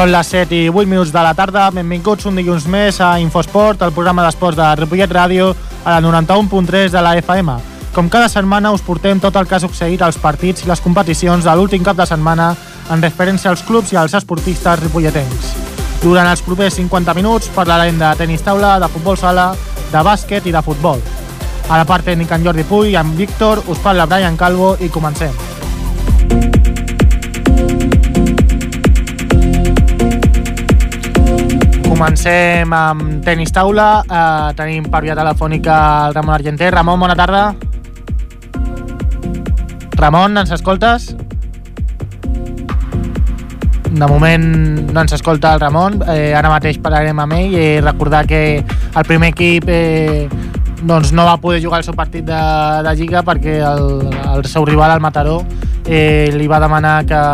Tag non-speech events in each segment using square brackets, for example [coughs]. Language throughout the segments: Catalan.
Són les 7 i 8 minuts de la tarda. Benvinguts un dilluns més a Infosport, el programa d'esports de Ripollet Ràdio, a la 91.3 de la FM. Com cada setmana us portem tot el que ha succeït als partits i les competicions de l'últim cap de setmana en referència als clubs i als esportistes ripolletens. Durant els propers 50 minuts parlarem de tenis taula, de futbol sala, de bàsquet i de futbol. A la part tècnica en Jordi Puy, amb Víctor, us parla Brian Calvo i comencem. Comencem amb tenis taula. Eh, tenim per via telefònica el Ramon Argenter. Ramon, bona tarda. Ramon, ens escoltes? De moment no ens escolta el Ramon. Eh, ara mateix parlarem amb ell i recordar que el primer equip eh, doncs no va poder jugar el seu partit de, de Lliga perquè el, el seu rival, el Mataró, eh, li va demanar que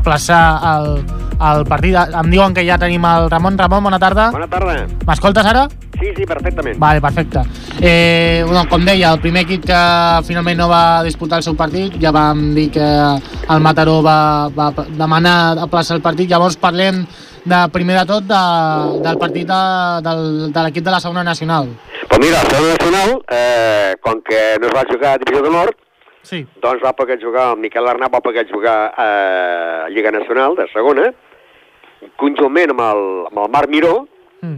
aplaçar el, el partit. Em diuen que ja tenim el Ramon. Ramon, bona tarda. Bona tarda. M'escoltes ara? Sí, sí, perfectament. Vale, perfecte. Eh, bueno, com deia, el primer equip que finalment no va disputar el seu partit, ja vam dir que el Mataró va, va demanar aplaçar el partit, llavors parlem de, primer de tot de, del partit de, del, de l'equip de la segona nacional. Pues mira, el segona nacional, eh, com que no es va jugar a Divisió d'Honor, Sí. doncs va poder jugar, el Miquel Arnau va poder jugar a Lliga Nacional de segona, conjuntament amb el, amb el Marc Miró Mm.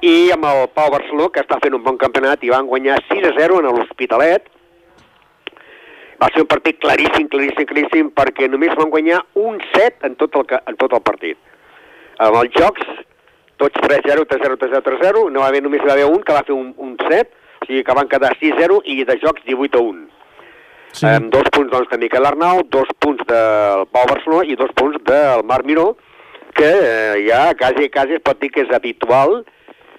i amb el Pau Barceló, que està fent un bon campionat i van guanyar 6 a 0 en l'Hospitalet. Va ser un partit claríssim, claríssim, claríssim, perquè només van guanyar un set en tot el, en tot el partit. Amb els jocs, tots 3-0, 3-0, 3-0, 3-0, no va haver, només hi va haver un que va fer un, un set, o sigui que van quedar 6-0 i de jocs 18 a 1. Sí. Amb dos punts doncs, de Miquel Arnau, dos punts del Pau Barceló i dos punts del Marc Miró, que eh, ja quasi, quasi es pot dir que és habitual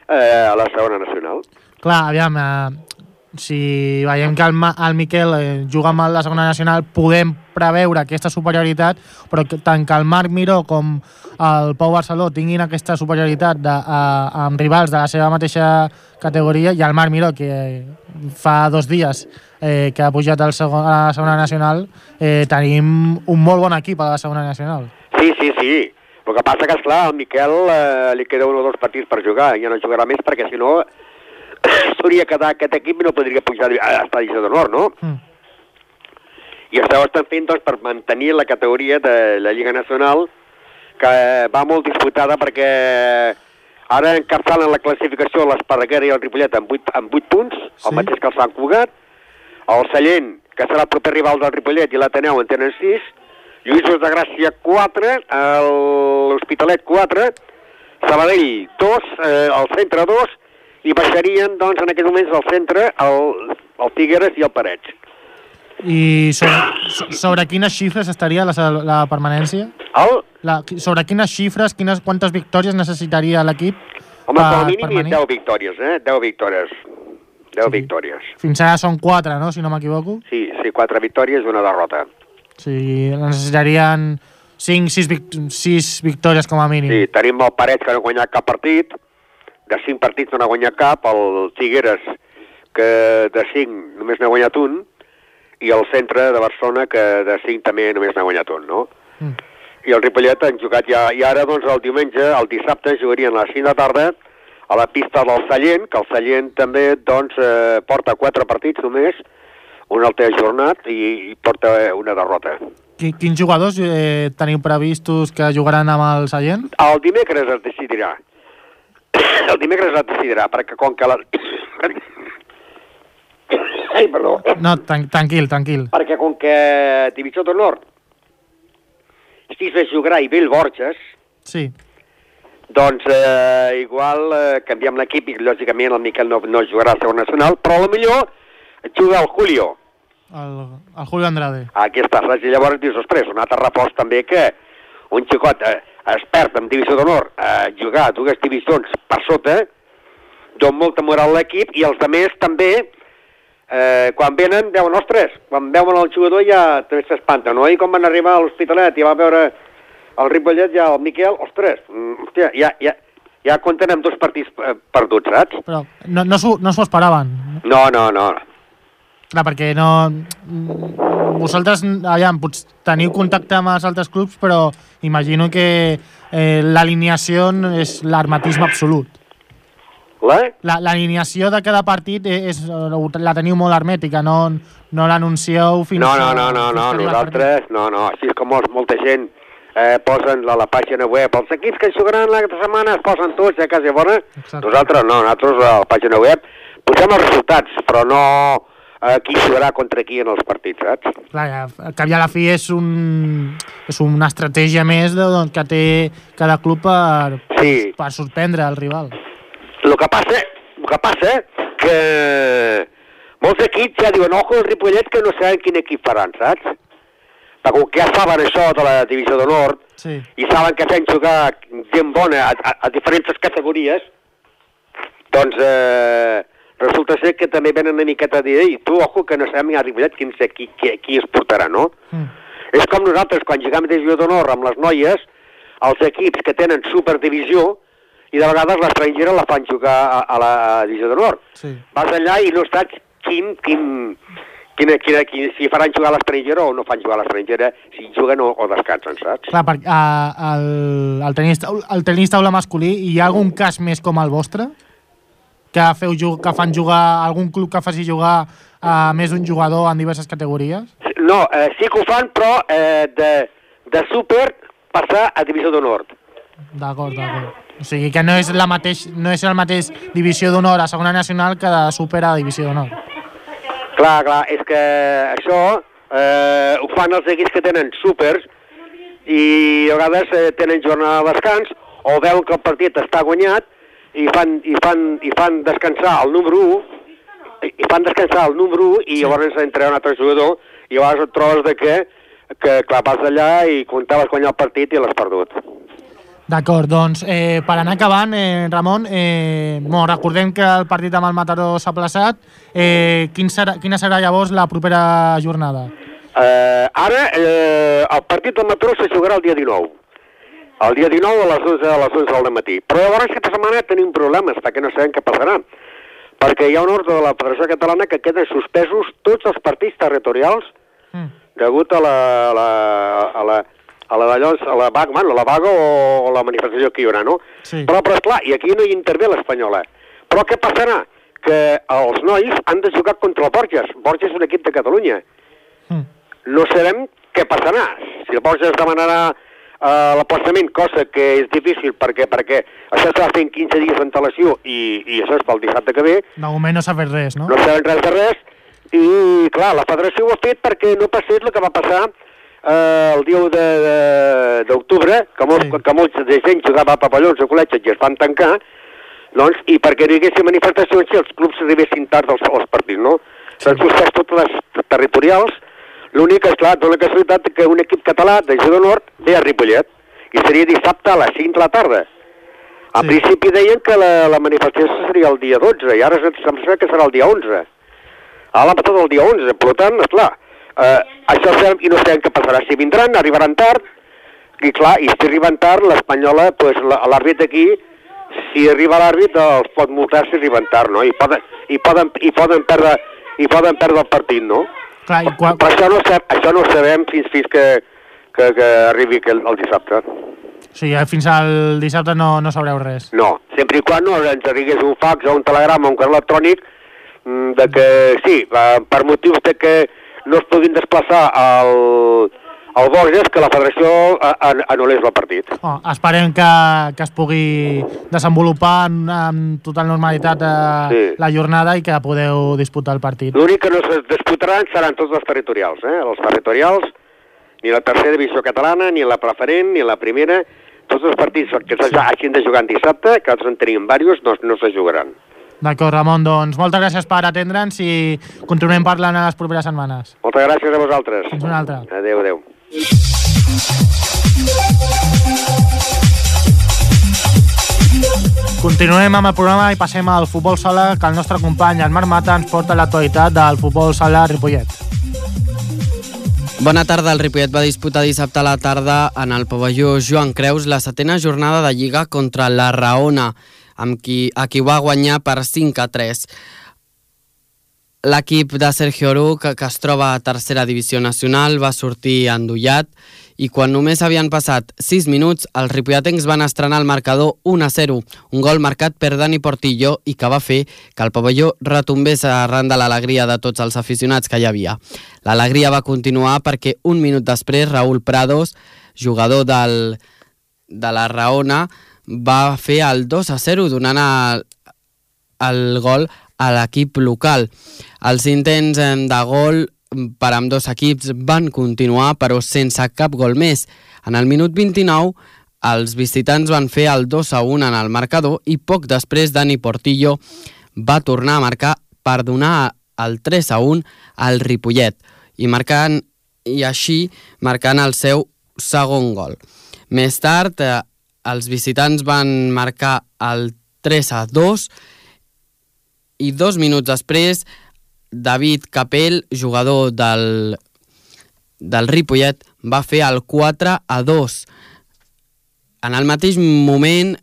eh, a la segona nacional. Clar, aviam, eh, si veiem que el, Ma el Miquel eh, juga amb la segona nacional, podem preveure aquesta superioritat, però que, tant que el Marc Miró com el Pau Barceló tinguin aquesta superioritat de, a, amb rivals de la seva mateixa categoria, i el Marc Miró, que fa dos dies eh, que ha pujat al segon, a la segona nacional, eh, tenim un molt bon equip a la segona nacional. Sí, sí, sí. El que passa que, esclar, al Miquel eh, li queda un o dos partits per jugar, ja no jugarà més perquè si no [coughs] s'hauria quedat aquest equip i no podria pujar a estar divisió d'honor, no? Mm. I això ho estan fent doncs, per mantenir la categoria de la Lliga Nacional, que va molt disputada perquè ara encapçalen la classificació l'Esparreguera i el Ripollet amb 8, amb 8 punts. Sí. el mateix que el Sant Cugat, el Sallent, que serà el proper rival del Ripollet, i l'Ateneu en tenen 6, Lluïsos de Gràcia 4, el- l'Hospitalet 4, Sabadell 2, eh, el centre 2, i baixarien, doncs, en aquests moments al centre el, el Figueres i el Parets. I sobre, so- sobre quines xifres estaria la, la permanència? El, La, sobre quines xifres, quines, quantes victòries necessitaria l'equip home, com a per- mínim per venir? 10 victòries, eh? 10 victòries. 10 Sí. victòries. Fins ara són 4, no? Si no m'equivoco. Sí, sí, 4 victòries i una derrota. O sigui, necessitarien 5, 6, vic 6 victòries com a mínim. Sí, tenim el Parets que no ha guanyat cap partit, de 5 partits no n'ha guanyat cap, el Figueres que de 5 només n'ha guanyat un, i el centre de Barcelona que de 5 també només n'ha guanyat un, no? Mm. I el Ripollet han jugat ja, i ara doncs el diumenge, el dissabte, jugarien a les 5 de tarda a la pista del Sallent, que el Sallent també doncs eh, porta 4 partits només, un té ajornat i, i porta una derrota. Qui- Quins jugadors eh, teniu previstos que jugaran amb el Sallent? El dimecres es decidirà. [coughs] El dimecres es decidirà, perquè com que la... [coughs] Ai, perdó. No, tran tranquil, tranquil. Perquè com que Divisió d'Honor Sis jugarà i Bill Borges, Sí. doncs eh, igual eh, canviem l'equip i lògicament el Miquel no, no jugarà a segon nacional, però a lo millor juga el Julio. El, el Julio Andrade. Aquí està, saps? I llavors dius, ostres, un altre reforç també que un xicot eh, expert en divisió d'honor a jugar dues divisions per sota, don molta moral a l'equip i els altres també, eh, quan venen, veuen, ostres, quan veuen el jugador ja també s'espanta, no? I quan van arribar a l'Hospitalet i va veure el Ripollet ja el Miquel, ostres, mm, hòstia, ja, ja, ja compten amb dos partits eh, perduts, saps? Però no, no s'ho no esperaven. No, no, no. Clar, perquè no... Vosaltres, aviam, pots, teniu contacte amb els altres clubs, però imagino que eh, l'alineació és l'armatisme absolut. La? La- L'alineació de cada partit és, la teniu molt hermètica, no, no l'anuncieu fins No, no, no, no, no, partit. nosaltres, no, no, així és com molts, molta gent eh, posen a la pàgina web, els equips que jugaran la setmana es posen tots a casa bona, Exacte. nosaltres no, nosaltres a la pàgina web posem els resultats, però no eh, qui jugarà contra qui en els partits, saps? Clar, al cap i a la fi és, un, és una estratègia més de, doncs, que té cada club per, Sí. per sorprendre el rival. El que passa, el que passa que molts equips ja diuen, ojo, el Ripollet, que no saben quin equip faran, saps? Perquè com que ja saben això de la divisió d'honor Sí. i saben que fem jugar gent bona a, a, a diferents categories, doncs eh, resulta ser que també venen una miqueta a dir, ei, tu, ojo, que no sabem ni a Ripollet quin, qui, qui, qui es portarà, no? Mm. És com nosaltres, quan a divisió d'honor amb les noies, els equips que tenen superdivisió, i de vegades l'estrangera la fan jugar a, a la divisió d'honor. Sí. Vas allà i no saps quin, quin, quina, quina, quin, si faran jugar a l'estrangera o no fan jugar a l'estrangera, si juguen o, o descansen, saps? Clar, perquè uh, el, el, tenis, el tenis taula masculí, hi ha algun cas més com el vostre? Que, feu, que fan jugar, algun club que faci jugar a més d'un jugador en diverses categories? No, eh, sí que ho fan, però eh, de, de súper passar a divisió d'honor. D'acord, d'acord. O sigui que no és, la mateix, no és el mateix divisió d'honor a segona nacional que de super a divisió d'honor. Clar, clar, és que això eh, ho fan els equips que tenen súpers i a vegades eh, tenen jornada de descans o veuen que el partit està guanyat i fan, i fan, i fan descansar el número 1 i, fan descansar el número 1 i llavors entra un altre jugador i llavors et trobes de que, que clar, vas allà i comptaves guanyar el partit i l'has perdut. D'acord, doncs eh, per anar acabant, eh, Ramon, eh, bueno, recordem que el partit amb el Mataró s'ha plaçat. Eh, quin serà, quina serà llavors la propera jornada? Eh, ara, eh, el partit del Mataró se jugarà el dia 19. El dia 19 a les 11, a les 11 del matí. Però llavors aquesta setmana tenim problemes, perquè no sabem què passarà. Perquè hi ha un ordre de la Federació Catalana que queden suspesos tots els partits territorials Mm. degut a la, a la, a la, a la, d'allò, a la vaga, bueno, la vaga o, o la manifestació que hi haurà, no? Sí. Però, però esclar, i aquí no hi intervé l'Espanyola. Però què passarà? Que els nois han de jugar contra el Borges. Borges és un equip de Catalunya Mm. no sabem què passarà. Si el Borges demanarà uh, l'aplaçament, cosa que és difícil perquè perquè això s'ha en 15 dies d'antelació i, i això és pel dissabte que ve, De moment no s'ha fet res, no? no sabem res de res, i clar, la federació ho ha fet perquè no passés el que va passar eh, el dia 1 de- de- d'octubre, que, molts, Sí. que molts de gent jugava a pavellons o col·legis i es van tancar, doncs, i perquè no hi haguessin manifestacions i els clubs arribessin tard als, als partits, no? S'han suspès totes les territorials, l'únic és, clar, dona casualitat que un equip català de Girona Nord ve a Ripollet, i seria dissabte a les 5 de la tarda. A Sí. principi deien que la, la manifestació seria el dia 12, i ara em sembla que serà el dia 11. Ara l'ha passat el dia 11, per tant, esclar, eh, això sabem i no sabem què passarà. Si vindran, arribaran tard, i clar, i si arriben tard, l'Espanyola, pues, la- l'àrbit aquí, si arriba l'àrbit, els pot multar si arriben tard, no? I poden, i poden, i poden, perdre, i poden perdre el partit, no? Clar, i quan, Però això no, sab, això no ho sabem fins, fins que, que, que arribi el, el dissabte. o sigui, fins al dissabte no, no sabreu res. No, sempre i quan no ens arribés un fax o un telegrama o un correu electrònic mm, de que sí, per motius de que no es puguin desplaçar al, al Borges, que la federació eh, an- anul·lés el partit. Oh, esperem que, que es pugui desenvolupar en, amb total normalitat eh, Sí. la jornada i que podeu disputar el partit. L'únic que no es disputaran seran tots els territorials, eh? els territorials, ni la tercera divisió catalana, ni la preferent, ni la primera, tots els partits que sí. hagin de jugar en dissabte, que nosaltres en tenim diversos, no, no se jugaran. D'acord, Ramon, doncs moltes gràcies per atendre'ns i continuem parlant a les properes setmanes. Moltes gràcies a vosaltres. Fins una altra. Adéu, adéu. Continuem amb el programa i passem al futbol sala que el nostre company, el Marc Mata, ens porta l'actualitat del futbol sala Ripollet. Bona tarda. El Ripollet va disputar dissabte a la tarda en el pavelló Joan Creus la setena jornada de Lliga contra la Raona, amb qui, a qui va guanyar per 5 a 3. L'equip de Sergio Oruc, que es troba a tercera divisió nacional, va sortir endollat i quan només havien passat 6 minuts, els ripolletens van estrenar el marcador 1-0, un gol marcat per Dani Portillo i que va fer que el pavelló retombés arran de l'alegria de tots els aficionats que hi havia. L'alegria va continuar perquè un minut després Raúl Prados, jugador del, de la Raona, va fer el 2-0 donant el, el gol a l'equip local. Els intents de gol per amb dos equips van continuar, però sense cap gol més. En el minut 29, els visitants van fer el 2 a 1 en el marcador i poc després Dani Portillo va tornar a marcar per donar el 3 a 1 al Ripollet i, marcant, i així marcant el seu segon gol. Més tard, eh, els visitants van marcar el 3 a 2 i dos minuts després David Capell, jugador del, del Ripollet, va fer el 4 a 2. En el mateix moment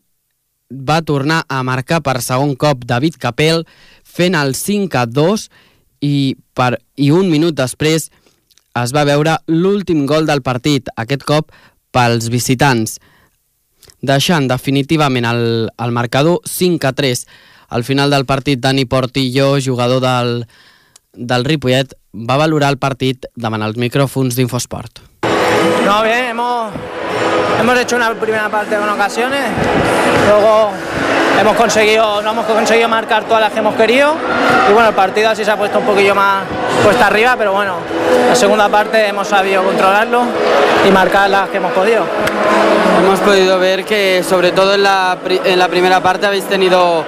va tornar a marcar per segon cop David Capell fent el 5 a 2 i, per, i un minut després es va veure l'últim gol del partit, aquest cop pels visitants, deixant definitivament el, el marcador 5 a 3. Al final del partit, Dani Portillo, jugador del, del Ripollet, va valorar el partit davant els micròfons d'Infosport. No, bien, hemos, hemos hecho una primera parte con ocasiones, luego hemos conseguido, no hemos conseguido marcar todas las que hemos querido y bueno, el partido así se ha puesto un poquillo más puesta arriba, pero bueno, la segunda parte hemos sabido controlarlo y marcar las que hemos podido. Hemos podido ver que sobre todo en la, en la primera parte habéis tenido,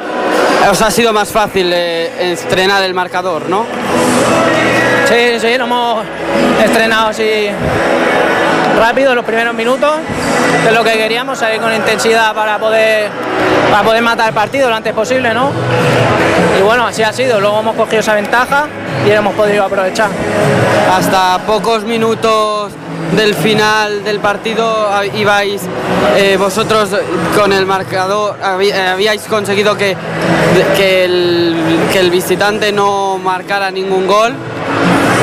os ha sido más fácil eh, estrenar el marcador, ¿no? Sí, sí, lo hemos estrenado así rápido los primeros minutos, que es lo que queríamos, salir con intensidad para poder, para poder matar el partido lo antes posible, ¿no? Y bueno, así ha sido, luego hemos cogido esa ventaja y hemos podido aprovechar. Hasta pocos minutos del final del partido ibais eh, vosotros con el marcador, habíais conseguido que, que el visitante no marcara ningún gol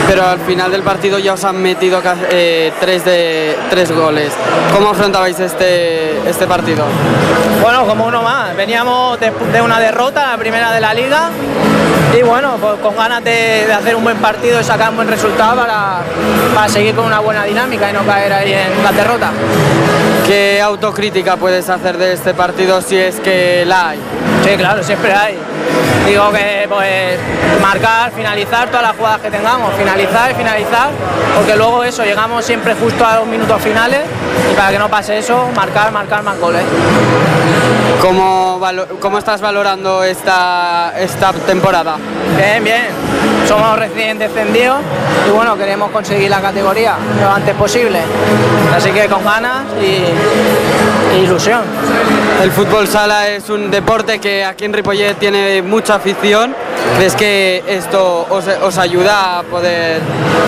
pero al final del partido ya os han metido eh, tres, de, tres goles. ¿Cómo afrontabais este, este partido? Bueno, como uno más. Veníamos de, de una derrota, la primera de la liga, y bueno, pues con ganas de, de, hacer un buen partido y sacar un buen resultado para, para seguir con una buena dinámica y no caer ahí en la derrota. ¿Qué autocrítica puedes hacer de este partido si es que la hay? Sí, claro, siempre hay. Digo que pues marcar, finalizar todas las jugadas que tengamos, finalizar y finalizar, porque luego eso, llegamos siempre justo a los minutos finales y para que no pase eso, marcar, marcar más goles. ¿Cómo, cómo estás valorando esta, esta temporada? Bien, bien. Somos recién descendidos y bueno, queremos conseguir la categoría lo antes posible. Así que con ganas y, y ilusión. El fútbol sala es un deporte que aquí en Ripollet tiene mucha afición. ¿Crees que esto os, os, ayuda a poder,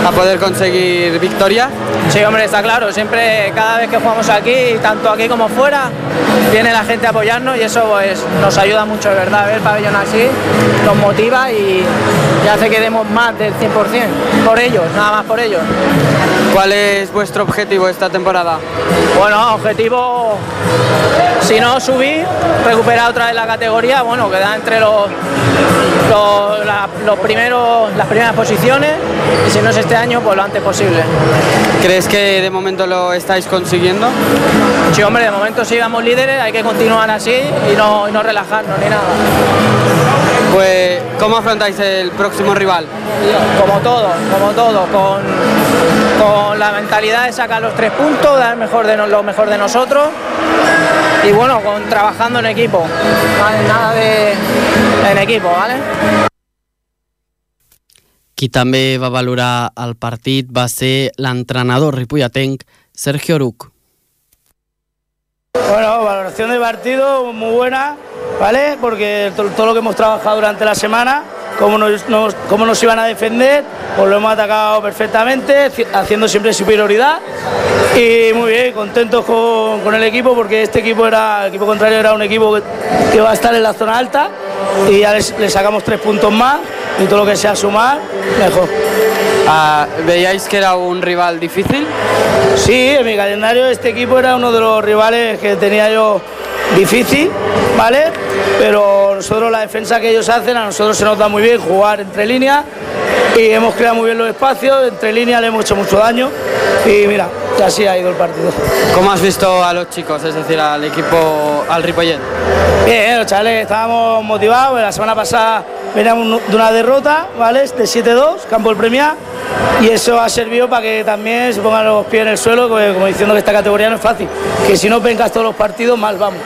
a poder conseguir victoria? Sí, hombre, está claro. Siempre, cada vez que jugamos aquí, tanto aquí como fuera, viene la gente a apoyarnos y eso pues, nos ayuda mucho, verdad. Ver el pabellón así nos motiva y, y hace que demos más del 100% por ellos, nada más por ellos. ¿Cuál es vuestro objetivo esta temporada? Bueno, objetivo, si no subir, recuperar otra vez la categoría, bueno, queda entre los, los, la, los primeros, las primeras posiciones y si no es este año, pues lo antes posible. ¿Crees que de momento lo estáis consiguiendo? Sí, hombre, de momento sí vamos líderes, hay que continuar así y no, y no relajarnos ni nada. Pues, ¿cómo afrontáis el próximo rival? Como todo, como todo, con, con la mentalidad de sacar los tres puntos, dar mejor de no, lo mejor de nosotros y bueno, con, trabajando en equipo, ¿vale? nada de en equipo, ¿vale? Qui també va valorar el partit va ser l'entrenador ripolletenc Sergio Oruc. Bueno, valoración del partido muy buena, ¿vale? Porque todo lo que hemos trabajado durante la semana, cómo nos, iban a defender, pues lo hemos atacado perfectamente, haciendo siempre superioridad. Y muy bien, contentos con, el equipo, porque este equipo era, el equipo contrario era un equipo que, que va a estar en la zona alta y ya les sacamos tres puntos más y todo lo que sea sumar, mejor. Uh, ¿Veíais que era un rival difícil? Sí, en mi calendario este equipo era uno de los rivales que tenía yo difícil, ¿vale? Pero nosotros la defensa que ellos hacen, a nosotros se nos da muy bien jugar entre líneas y hemos creado muy bien los espacios, entre líneas le hemos hecho mucho daño y mira, así ha ido el partido. ¿Cómo has visto a los chicos, es decir, al equipo, al Ripollet? Bien, los chavales estábamos motivados, la semana pasada veníamos de una derrota, ¿vale? De 7-2, campo el premia y eso ha servido para que también se pongan los pies en el suelo, como diciendo que esta categoría no es fácil, que si no vengas todos los partidos, mal vamos.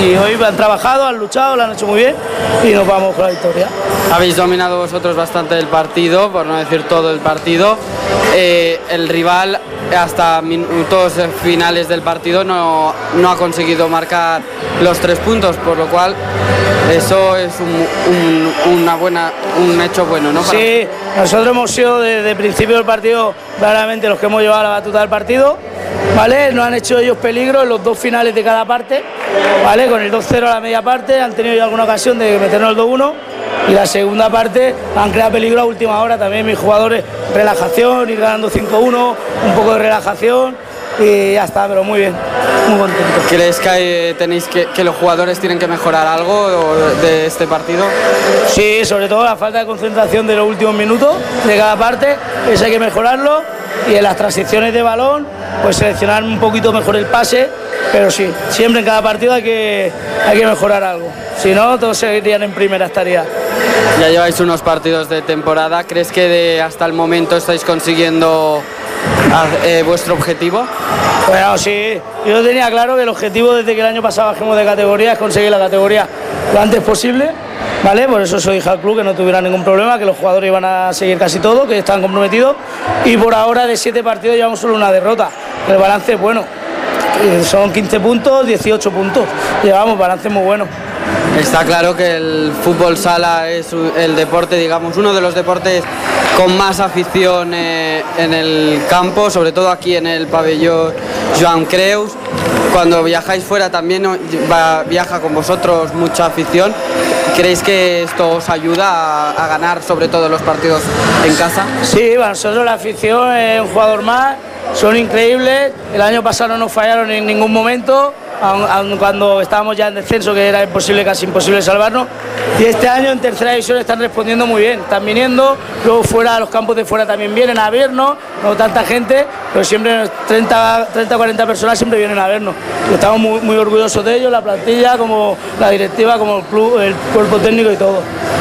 Y hoy han trabajado, han luchado, lo han hecho muy bien y nos vamos con la victoria. Habéis dominado vosotros bastante el partido, por no decir todo el partido. Eh, el rival hasta minutos finales del partido no, no ha conseguido marcar los tres puntos, por lo cual eso es un, un, una buena, un hecho bueno, ¿no? Sí, nosotros hemos sido desde el principio del partido claramente los que hemos llevado la batuta del partido, ¿vale? No han hecho ellos peligro en los dos finales de cada parte, ¿vale? Con el 2-0 a la media parte han tenido alguna ocasión de meternos el 2-1 y la segunda parte han creado peligro a última hora también mis jugadores, relajación, ir ganando 5-1, un poco de relajación y ya está, pero muy bien, muy contento. ¿Crees que tenéis que, que, los jugadores tienen que mejorar algo de este partido? Sí, sobre todo la falta de concentración de los últimos minutos de cada parte, eso hay que mejorarlo y en las transiciones de balón, pues seleccionar un poquito mejor el pase, pero sí, siempre en cada partido hay que, hay que mejorar algo, si no todos seguirían en primera estaría. Ya lleváis unos partidos de temporada, ¿crees que de hasta el momento estáis consiguiendo eh, vuestro objetivo? Bueno, sí, yo tenía claro que el objetivo desde que el año pasado bajemos de categoría es conseguir la categoría lo antes posible, ¿vale? Por eso soy al club que no tuviera ningún problema, que los jugadores iban a seguir casi todo, que están comprometidos y por ahora de siete partidos llevamos solo una derrota. El balance es bueno, son 15 puntos, 18 puntos, llevamos balance muy bueno. Está claro que el fútbol sala es el deporte, digamos, uno de los deportes con más afición eh, en el campo, sobre todo aquí en el pabellón Joan Creus. Cuando viajáis fuera también viaja con vosotros mucha afición. ¿Creéis que esto os ayuda a, a, ganar sobre todo los partidos en casa? Sí, para nosotros la afición es un jugador más, son increíbles. El año pasado no nos fallaron en ningún momento aun, aun cuando estábamos ya en descenso, que era imposible, casi imposible salvarnos. Y este año en tercera división están respondiendo muy bien, están viniendo, luego fuera, los campos de fuera también vienen a vernos, no tanta gente, pero siempre 30, 30 40 personas siempre vienen a vernos. Estamos muy, muy orgullosos de ellos, la plantilla, como la directiva, como el club, el cuerpo técnico y todo.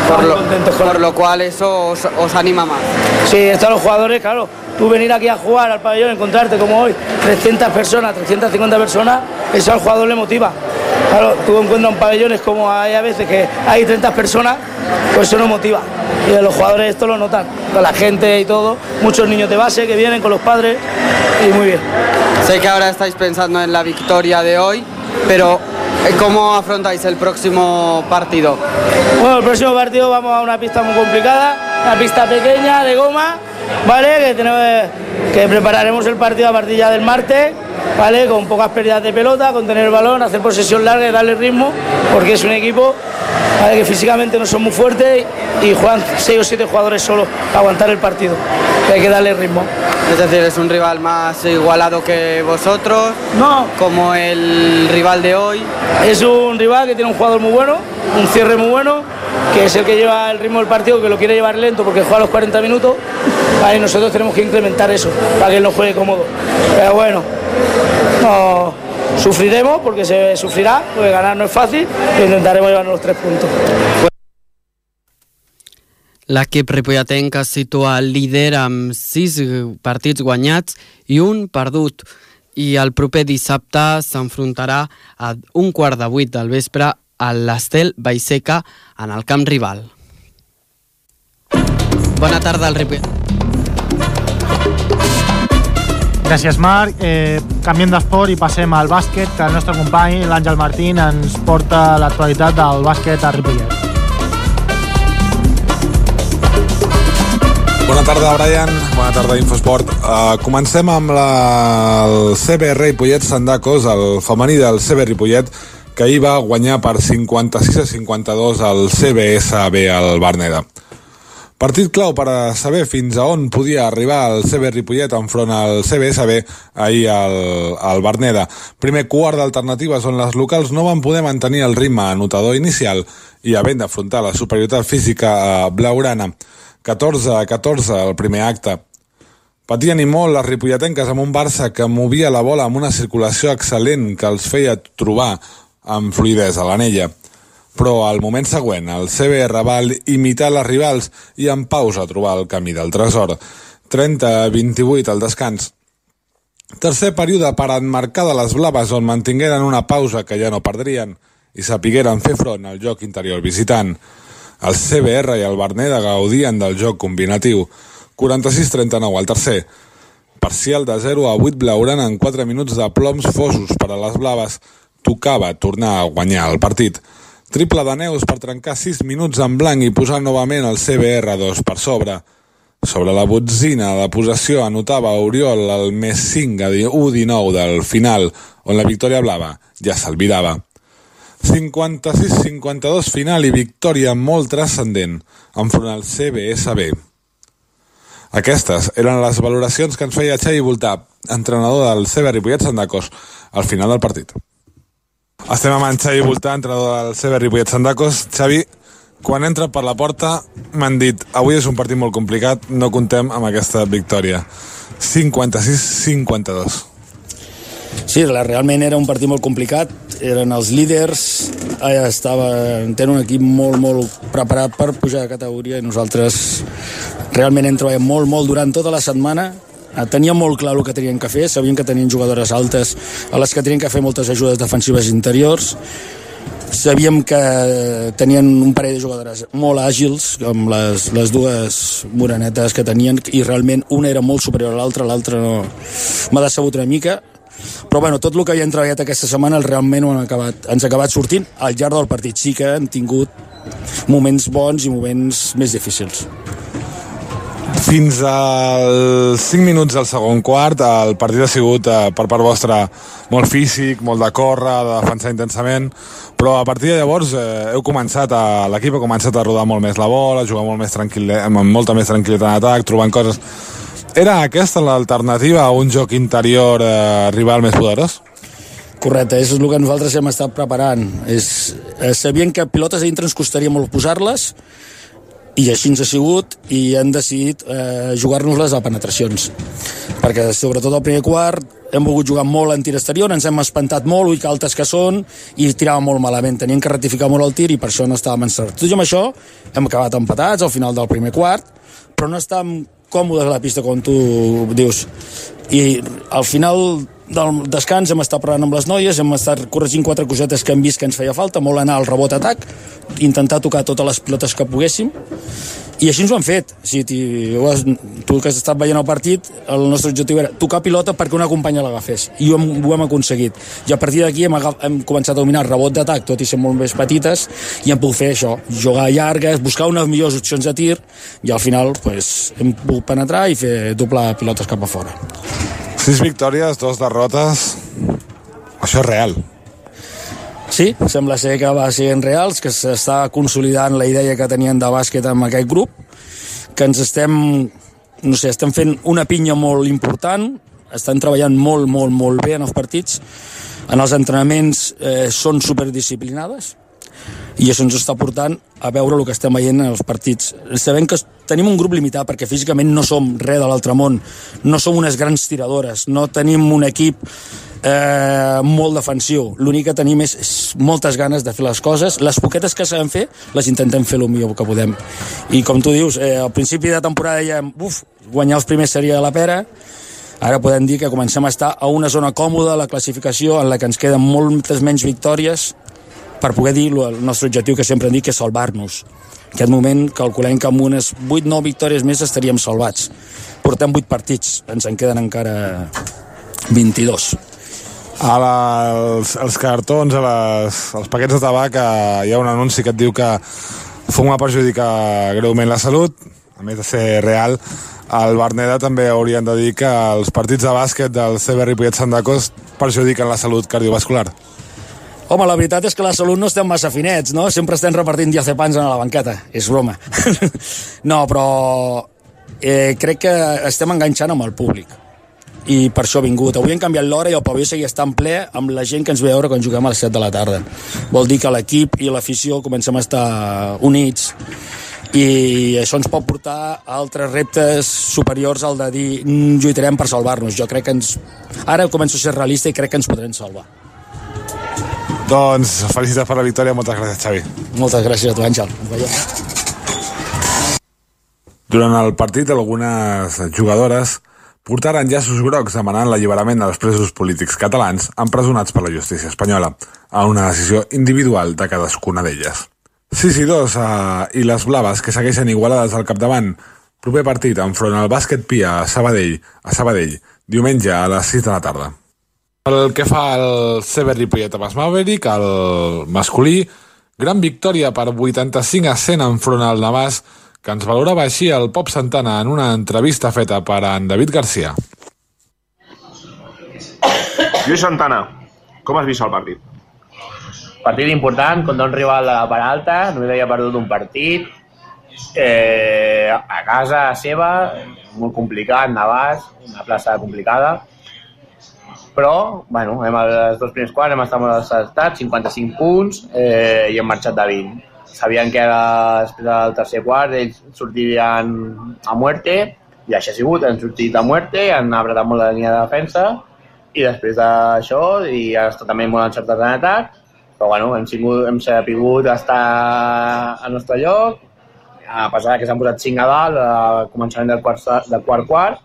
Por lo, por lo cual eso os, os anima más. Sí, están los jugadores, claro, tú venir aquí a jugar al pabellón, encontrarte como hoy 300 personas, 350 personas, eso al jugador le motiva. Claro, tú encuentras un pabellón, es como hay a veces que hay 30 personas, pues eso no motiva. Y los jugadores esto lo notan, con la gente y todo, muchos niños de base que vienen con los padres y muy bien. Sé que ahora estáis pensando en la victoria de hoy, pero ¿cómo afrontáis el próximo partido? Bueno, el próximo partido vamos a una pista muy complicada, una pista pequeña de goma, ¿vale? Que, tenemos, que prepararemos el partido a partir ya del martes, ¿vale? Con pocas pérdidas de pelota, con tener el balón, hacer posesión larga y darle ritmo, porque es un equipo ¿vale? que físicamente no son muy fuertes y juegan 6 o 7 jugadores solo para aguantar el partido. Que hay que darle ritmo. Es decir, es un rival más igualado que vosotros, No, como el rival de hoy. Es un rival que tiene un jugador muy bueno, un cierre muy bueno, que es el que lleva el ritmo del partido, que lo quiere llevar lento porque juega los 40 minutos. Ahí nosotros tenemos que incrementar eso para que él no juegue cómodo. Pero bueno, no, sufriremos porque se sufrirá, porque ganar no es fácil, pero intentaremos llevarnos los tres puntos. L'equip ripolletenc es situa líder amb 6 partits guanyats i un perdut i el proper dissabte s'enfrontarà a un quart de vuit del vespre a l'Estel Baiseca en el camp rival. Bona tarda al Ripollet. Gràcies, Marc. Eh, canviem d'esport i passem al bàsquet, que el nostre company, l'Àngel Martín, ens porta l'actualitat del bàsquet a Ripollet. Bona tarda, Brian. Bona tarda, Infosport. Uh, comencem amb la, el CB Ripollet Sandacos, el femení del CB Ripollet, que ahir va guanyar per 56 a 52 el CBSB al Berneda. Partit clau per a saber fins a on podia arribar el CB Ripollet enfront al CBSB ahir al, al Berneda. Primer quart d'alternatives on les locals no van poder mantenir el ritme anotador inicial i havent d'afrontar la superioritat física Blaurana. 14 a 14 el primer acte. Patien i molt les ripolletenques amb un Barça que movia la bola amb una circulació excel·lent que els feia trobar amb fluidesa a l'anella però al moment següent el CBR va imitar les rivals i en pausa trobar el camí del tresor. 30-28 al descans. Tercer període per enmarcar de les blaves on mantingueren una pausa que ja no perdrien i sapigueren fer front al joc interior visitant. El CBR i el Berneda gaudien del joc combinatiu. 46-39 al tercer. Parcial de 0 a 8 blaurant en 4 minuts de ploms fosos per a les blaves. Tocava tornar a guanyar el partit. Triple de Neus per trencar 6 minuts en blanc i posar novament el CBR2 per sobre. Sobre la botzina de possessió anotava Oriol el més 5 a 1-19 del final, on la victòria blava ja s'albirava. 56-52 final i victòria molt transcendent enfront al CBSB. Aquestes eren les valoracions que ens feia Xavi Voltà, entrenador del CB Ripollet Sandacos, al final del partit. Estem amb en Xavi Voltà, entrenador del CB Ripollet Sandacos. Xavi, quan entra per la porta m'han dit avui és un partit molt complicat, no contem amb aquesta victòria. 56-52. Sí, realment era un partit molt complicat, eren els líders, estava, tenen un equip molt, molt preparat per pujar de categoria i nosaltres realment hem treballat molt, molt durant tota la setmana Eh, tenien molt clar el que tenien que fer, sabien que tenien jugadores altes a les que tenien que fer moltes ajudes defensives interiors, sabíem que tenien un parell de jugadores molt àgils, com les, les dues morenetes que tenien, i realment una era molt superior a l'altra, l'altra no... m'ha decebut una mica, però bueno, tot el que havien treballat aquesta setmana realment ho han acabat, ens ha acabat sortint al llarg del partit. Sí que han tingut moments bons i moments més difícils. Fins als 5 minuts del segon quart, el partit ha sigut eh, per part vostra molt físic, molt de córrer, de defensar intensament, però a partir de llavors eh, heu començat, a, l'equip ha començat a rodar molt més la bola, a jugar molt més tranquil, amb molta més tranquil·litat en atac, trobant coses... Era aquesta l'alternativa a un joc interior eh, rival més poderós? Correcte, és el que nosaltres hem estat preparant. És, eh, sabien que pilotes a dintre ens costaria molt posar-les, i així ens ha sigut i hem decidit eh, jugar-nos-les a penetracions perquè sobretot al primer quart hem volgut jugar molt en tir exterior, ens hem espantat molt, ui que altes que són, i tiràvem molt malament. Teníem que rectificar molt el tir i per això no estàvem encertats. Tot i amb això, hem acabat empatats al final del primer quart, però no estàvem còmodes a la pista, com tu dius. I al final del descans hem estat parlant amb les noies, hem estat corregint quatre cosetes que hem vist que ens feia falta, molt anar al rebot-atac, intentar tocar totes les pilotes que poguéssim, i així ens ho han fet. Si tu que has estat veient el partit, el nostre objectiu era tocar pilota perquè una companya l'agafés, i ho hem, ho hem aconseguit. I a partir d'aquí hem, hem començat a dominar rebot d'atac, tot i ser molt més petites, i hem pogut fer això, jugar llargues, buscar unes millors opcions de tir, i al final pues, hem pogut penetrar i fer doblar pilotes cap a fora. Sis victòries, dos derrotes... Això és real. Sí, sembla ser que va en reals, que s'està consolidant la idea que tenien de bàsquet amb aquest grup, que ens estem, no sé, estem fent una pinya molt important, estan treballant molt, molt, molt bé en els partits, en els entrenaments eh, són superdisciplinades, i això ens està portant a veure el que estem veient en els partits. Sabem que tenim un grup limitat perquè físicament no som res de l'altre món, no som unes grans tiradores, no tenim un equip eh, molt defensiu. L'únic que tenim és, és moltes ganes de fer les coses. Les poquetes que sabem fer, les intentem fer el millor que podem. I com tu dius, eh, al principi de temporada ja, uf, guanyar els primers seria la pera, Ara podem dir que comencem a estar a una zona còmoda a la classificació en la que ens queden moltes menys victòries per poder dir el nostre objectiu que sempre hem dit que és salvar-nos. En aquest moment calculem que amb unes 8-9 victòries més estaríem salvats. Portem 8 partits, ens en queden encara 22. A les, els cartons, a les, als paquets de tabac, eh, hi ha un anunci que et diu que fumar perjudica greument la salut, a més de ser real, al Berneda també haurien de dir que els partits de bàsquet del CB Ripollet Sandacos perjudiquen la salut cardiovascular. Home, la veritat és que la salut no estem massa finets, no? Sempre estem repartint diazepans a la banqueta. És broma. [laughs] no, però eh, crec que estem enganxant amb el públic i per això he vingut. Avui hem canviat l'hora i el pavelló seguia estant ple amb la gent que ens ve a veure quan juguem a les 7 de la tarda. Vol dir que l'equip i l'afició comencem a estar units i això ens pot portar a altres reptes superiors al de dir mm, lluitarem per salvar-nos. Jo crec que ens... Ara començo a ser realista i crec que ens podrem salvar. Doncs felicitats per la victòria, moltes gràcies, Xavi. Moltes gràcies a tu, Àngel. Ens veiem. Durant el partit, algunes jugadores portaren llaços grocs demanant l'alliberament dels presos polítics catalans empresonats per la justícia espanyola, a una decisió individual de cadascuna d'elles. 6 i 2 a... i les blaves que segueixen igualades al capdavant. Proper partit enfront al bàsquet Pia a Sabadell, a Sabadell, diumenge a les 6 de la tarda. El que fa el Sever Ripollet amb Maverick, el masculí, gran victòria per 85 a 100 enfront al Navàs, que ens valorava així el Pop Santana en una entrevista feta per en David Garcia. Lluís Santana, com has vist el partit? Partit important contra un rival de la part alta, només havia perdut un partit, eh, a casa seva, molt complicat, Navàs, una plaça complicada, però, bueno, hem, els dos primers quarts hem estat molt estats, 55 punts eh, i hem marxat de 20. Sabien que ara, després del tercer quart ells sortirien a muerte i així ha sigut, han sortit a muerte, han apretat molt la línia de defensa i després d'això, i ha estat també molt encertat en atac, però bueno, hem, sigut, hem sapigut estar al nostre lloc, a pesar que s'han posat 5 a dalt a començament del quart, del quart quart,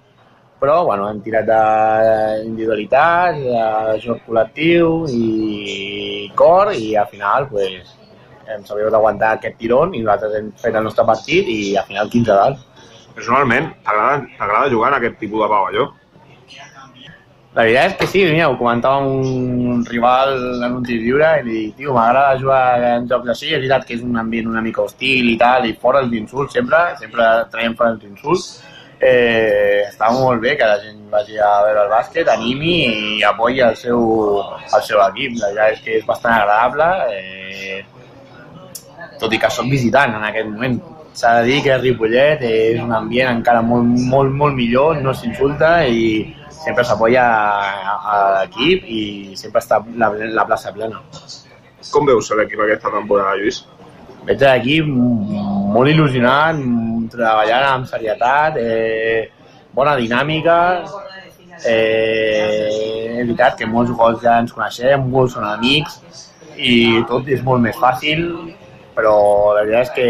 però bueno, hem tirat d'individualitat, de joc col·lectiu i cor i al final pues, hem sabut aguantar aquest tirón i nosaltres hem fet el nostre partit i al final 15 a dalt. Personalment, t'agrada jugar en aquest tipus de pavelló? La veritat és que sí, mira, ho comentava un rival en un tir lliure i li dic, tio, m'agrada jugar en jocs així, és veritat que és un ambient una mica hostil i tal, i fora els insults sempre, sempre traiem fora els insults, eh, està molt bé que la gent vagi a veure el bàsquet, animi i apoyi el seu, el seu equip. La veritat és que és bastant agradable, eh, tot i que som visitant en aquest moment. S'ha de dir que Ripollet és un ambient encara molt, molt, molt millor, no s'insulta i sempre s'apoya a l'equip i sempre està la, la plaça plena. Com veus l'equip aquesta temporada, Lluís? Veig l'equip molt il·lusionat, treballant amb serietat, eh, bona dinàmica, eh, és veritat que molts jugadors ja ens coneixem, molts són amics i tot és molt més fàcil, però la veritat és que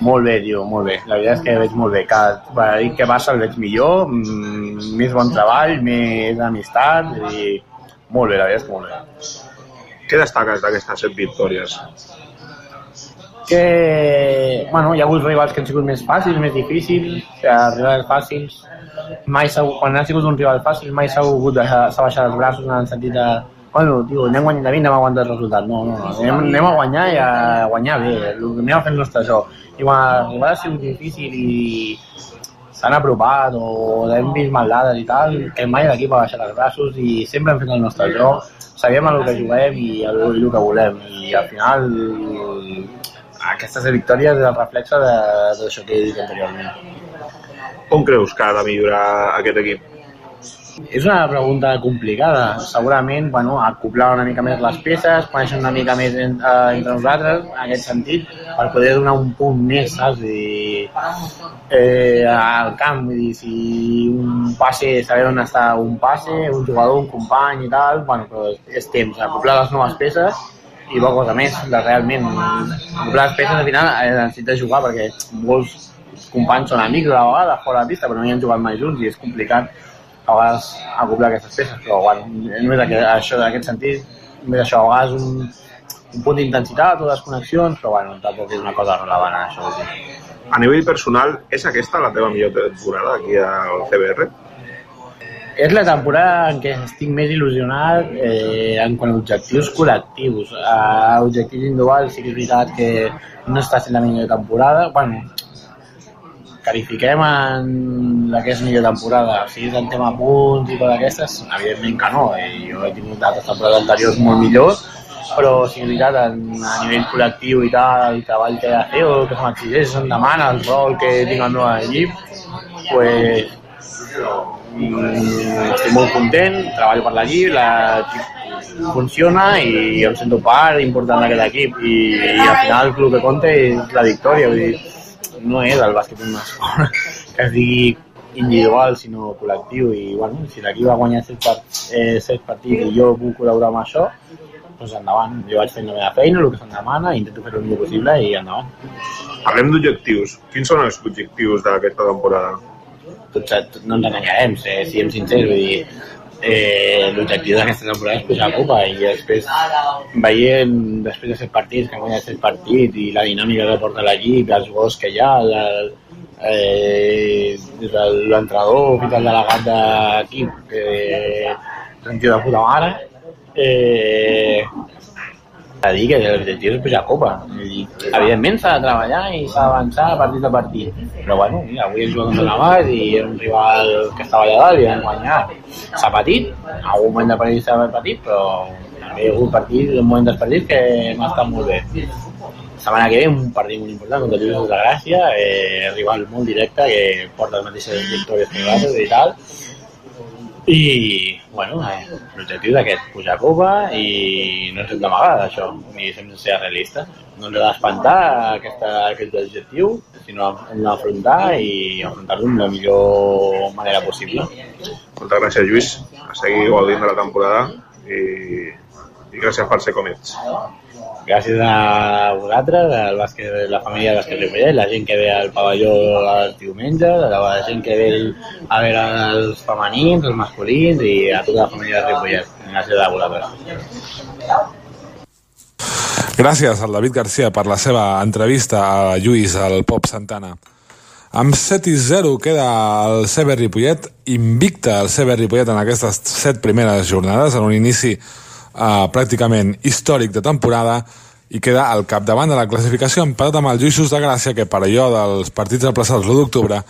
molt bé, tio, molt bé. La veritat és que veig molt bé. Cada dir que passa el veig millor, mm, més bon treball, més amistat, i molt bé, la veritat és molt bé. Què destaques d'aquestes set victòries? Que, bueno, hi ha hagut rivals que han sigut més fàcils, més difícils, que rivals fàcils, mai quan ha sigut un rival fàcil, mai s'ha hagut de s'ha baixat els braços en el sentit de bueno, tio, anem guanyant de 20, anem a aguantar el resultat. No, no, no. Anem, anem a guanyar i a guanyar bé. Anem a fer el nostre joc. I quan arribar ha sigut difícil i s'han apropat o hem vist maldades i tal, que mai l'equip ha baixat els braços i sempre hem fet el nostre joc, sabem el que juguem i el, el que volem. I al final aquestes victòries és el reflexe d'això que he dit anteriorment. On creus que ha de millorar aquest equip? És una pregunta complicada. Segurament, bueno, acoplar una mica més les peces, conèixer una mica més en, eh, entre nosaltres, en aquest sentit, per poder donar un punt més, saps? I, eh, al camp, vull dir, si un passe, saber on està un passe, un jugador, un company i tal, bueno, però és temps, acoplar les noves peces i poca cosa més, de realment. Les peces al final eh, necessites jugar perquè molts companys són amics a vegada, fora de pista, però no hi han jugat mai junts i és complicat a vegades acoplar aquestes peces, però bueno, només aquest, això d'aquest sentit, només això, a vegades un, un punt d'intensitat o desconnexions, però bueno, tampoc és una cosa relevant això. A nivell personal, és aquesta la teva millor temporada aquí al CBR? És la temporada en què estic més il·lusionat eh, en quant a objectius col·lectius. A objectius individuals sí que és veritat que no està sent la millor temporada. Bueno, califiquem en la que és millor temporada, si és en tema punts i coses d'aquestes, evidentment que no. Eh? Jo he tingut altres temporades anteriors molt millors però sí que és veritat, en- a nivell col·lectiu i tal, el treball que he de fer o el que se m'exigeix, se'm demana, el rol que tinc al meu equip, pues, estic molt content, treballo per l'equip, l'equip funciona i em sento part important d'aquest equip i, i al final el que compta és la victòria, vull dir, no és el bàsquet un esport [laughs] que es digui individual sinó col·lectiu i bueno, si l'equip va guanyar set, part, eh, set partits i jo puc col·laborar amb això doncs endavant, jo vaig fent la meva feina, el que se'm demana, intento fer el millor possible i endavant. Parlem d'objectius. Quins són els objectius d'aquesta temporada? Tots, tot, no ens enganyarem, si siguem sincers, vull dir, eh, l'objectiu d'aquesta temporada és pujar a Copa i després veient després de set partits, que han guanyat set partits i la dinàmica que porta l'equip, els gols que hi ha, la, eh, l'entrenador fins al delegat d'equip, que un tio de puta mare, eh, a dir que l'objectiu és pujar a Copa. Evidentment de treballar i s'ha d'avançar a partit. Però bueno, mira, avui la Navàs i era un rival que estava allà dalt i vam guanyar. S'ha patit, en algun moment partit s'ha un moment dels que hem estat molt bé. La que ve un partit molt important contra Lluís de Gràcia, eh, rival molt directe que porta les mateixes victòries que nosaltres i tal. I, bueno, eh, l'objectiu d'aquest, pujar a Copa i no ens hem d'amagar d'això, ni hem de ser realistes. No ens ha d'espantar aquesta, aquest objectiu, sinó hem d'afrontar i afrontar-lo amb la millor manera possible. Moltes gràcies, Lluís. A seguir gaudint de la temporada i, i gràcies per ser com ets. Gràcies a vosaltres, al bàsquet, la família de Bàsquet Ripollet, la gent que ve al pavelló els diumenges, la gent que ve a veure els femenins, els masculins i a tota la família de Ripollet. Gràcies a vosaltres. Gràcies al David Garcia per la seva entrevista a Lluís al Pop Santana. Amb 7 i 0 queda el CB Ripollet, invicta el CB Ripollet en aquestes 7 primeres jornades, en un inici eh, pràcticament històric de temporada, i queda al capdavant de la classificació empatat amb el Lluïsos de Gràcia, que per allò dels partits aplaçats l'1 d'octubre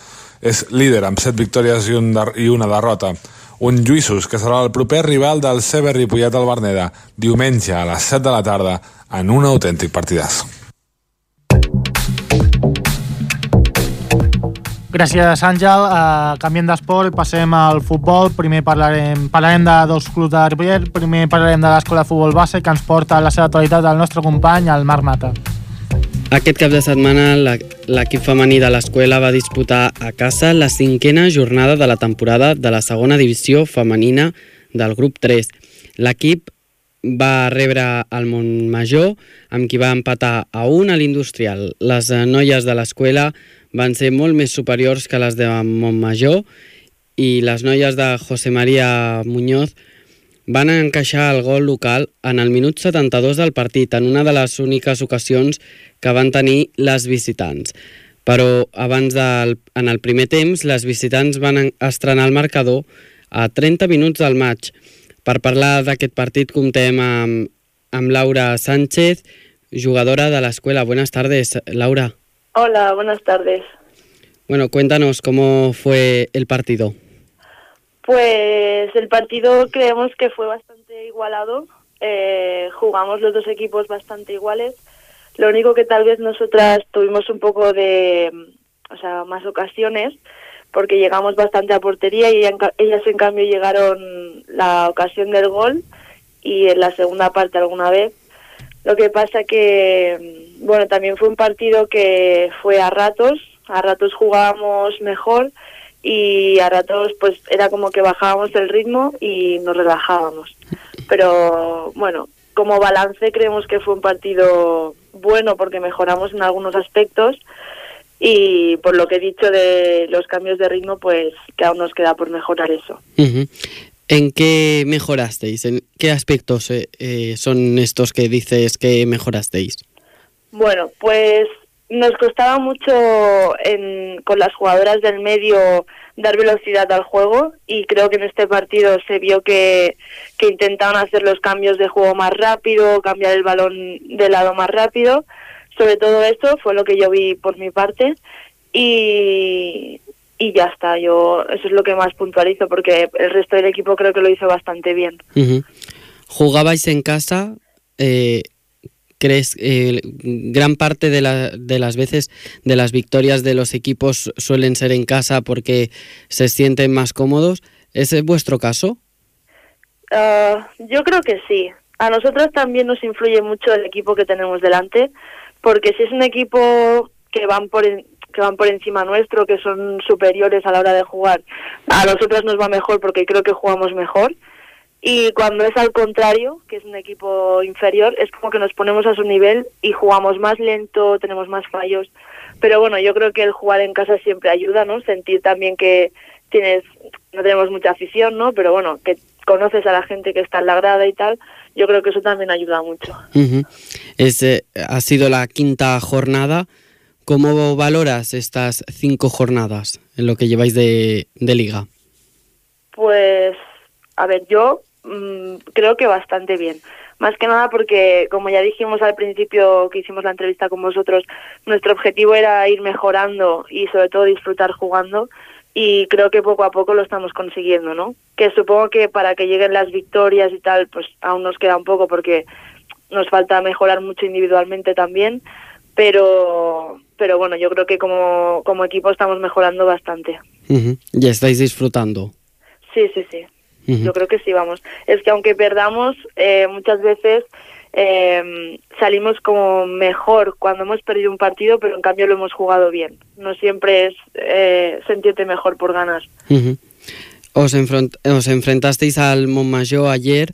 és líder amb 7 victòries i, un de, i una derrota. Un Lluïsos que serà el proper rival del CB Ripollet al Berneda, diumenge a les 7 de la tarda, en un autèntic partidàs. Gràcies, Àngel. Uh, canviem d'esport, passem al futbol. Primer parlarem, parlarem de dos clubs de Ripollet. Primer parlarem de l'escola de futbol base, que ens porta a la seva actualitat el nostre company, el Marc Mata. Aquest cap de setmana l'equip femení de l'escola va disputar a casa la cinquena jornada de la temporada de la segona divisió femenina del grup 3. L'equip va rebre el Montmajor, amb qui va empatar a un a l'Industrial. Les noies de l'escola van ser molt més superiors que les de Montmajor i les noies de José María Muñoz van encaixar el gol local en el minut 72 del partit, en una de les úniques ocasions que van tenir les visitants. Però abans del, en el primer temps, les visitants van en- estrenar el marcador a 30 minuts del maig. Per parlar d'aquest partit comptem amb, amb Laura Sánchez, jugadora de l'escuela. Buenas tardes, Laura. Hola, buenas tardes. Bueno, cuéntanos cómo fue el partido. Pues el partido creemos que fue bastante igualado. Eh, jugamos los dos equipos bastante iguales. Lo único que tal vez nosotras tuvimos un poco de, o sea, más ocasiones, porque llegamos bastante a portería y ella- ellas en cambio llegaron la ocasión del gol y en la segunda parte alguna vez. Lo que pasa que, mm, bueno, también fue un partido que fue a ratos, a ratos jugábamos mejor y a ratos pues era como que bajábamos el ritmo y nos relajábamos. Pero bueno, como balance creemos que fue un partido bueno porque mejoramos en algunos aspectos y por lo que he dicho de los cambios de ritmo pues que aún nos queda por mejorar eso. Ujú. ¿En qué mejorasteis? ¿En qué aspectos eh, eh, son estos que dices que mejorasteis? Bueno, pues nos costaba mucho con las jugadoras del medio dar velocidad al juego y creo que en este partido se vio que, que intentaban hacer los cambios de juego más rápido, cambiar el balón de lado más rápido. Sobre todo esto fue lo que yo vi por mi parte y, y ya está. Yo eso es lo que más puntualizo porque el resto del equipo creo que lo hizo bastante bien. Jugabais en casa, eh, ¿crees eh, gran parte de, la, de las veces de las victorias de los equipos suelen ser en casa porque se sienten más cómodos? ¿Es vuestro caso? Uh, yo creo que sí. A nosotros también nos influye mucho el equipo que tenemos delante, porque si es un equipo que van por que van por encima nuestro, que son superiores a la hora de jugar, a nosotros nos va mejor porque creo que jugamos mejor. Y cuando es al contrario, que es un equipo inferior, es como que nos ponemos a su nivel y jugamos más lento, tenemos más fallos. Pero bueno, yo creo que el jugar en casa siempre ayuda, ¿no? Sentir también que tienes, no tenemos mucha afición, ¿no? Pero bueno, que conoces a la gente que está en la grada y tal, yo creo que eso también ayuda mucho. Uh -huh. es, eh, ha sido la quinta jornada. ¿Cómo valoras estas cinco jornadas en lo que lleváis de, liga? Pues, a ver, yo mmm, creo que bastante bien. Más que nada porque, como ya dijimos al principio que hicimos la entrevista con vosotros, nuestro objetivo era ir mejorando y sobre todo disfrutar jugando y creo que poco a poco lo estamos consiguiendo, ¿no? Que supongo que para que lleguen las victorias y tal, pues aún nos queda un poco porque nos falta mejorar mucho individualmente también, pero pero bueno, yo creo que como, como equipo estamos mejorando bastante. Uh -huh. ¿Ya estáis disfrutando? Sí, sí, sí. Uh -huh. Yo creo que sí, vamos. Es que aunque perdamos, eh, muchas veces eh, salimos como mejor cuando hemos perdido un partido, pero en cambio lo hemos jugado bien. No siempre es eh, sentirte mejor por ganar. Uh -huh. os, os, enfrentasteis al Montmajor ayer.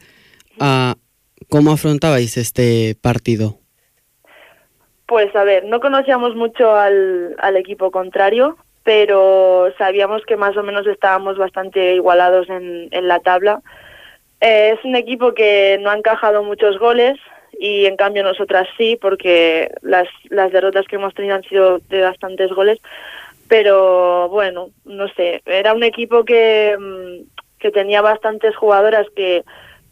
Uh, ¿Cómo afrontabais este partido? Pues a ver, no conocíamos mucho al, al equipo contrario, pero sabíamos que más o menos estábamos bastante igualados en, en la tabla. Eh, es un equipo que no ha encajado muchos goles y en cambio nosotras sí, porque las, las derrotas que hemos tenido han sido de bastantes goles. Pero bueno, no sé, era un equipo que, que tenía bastantes jugadoras que,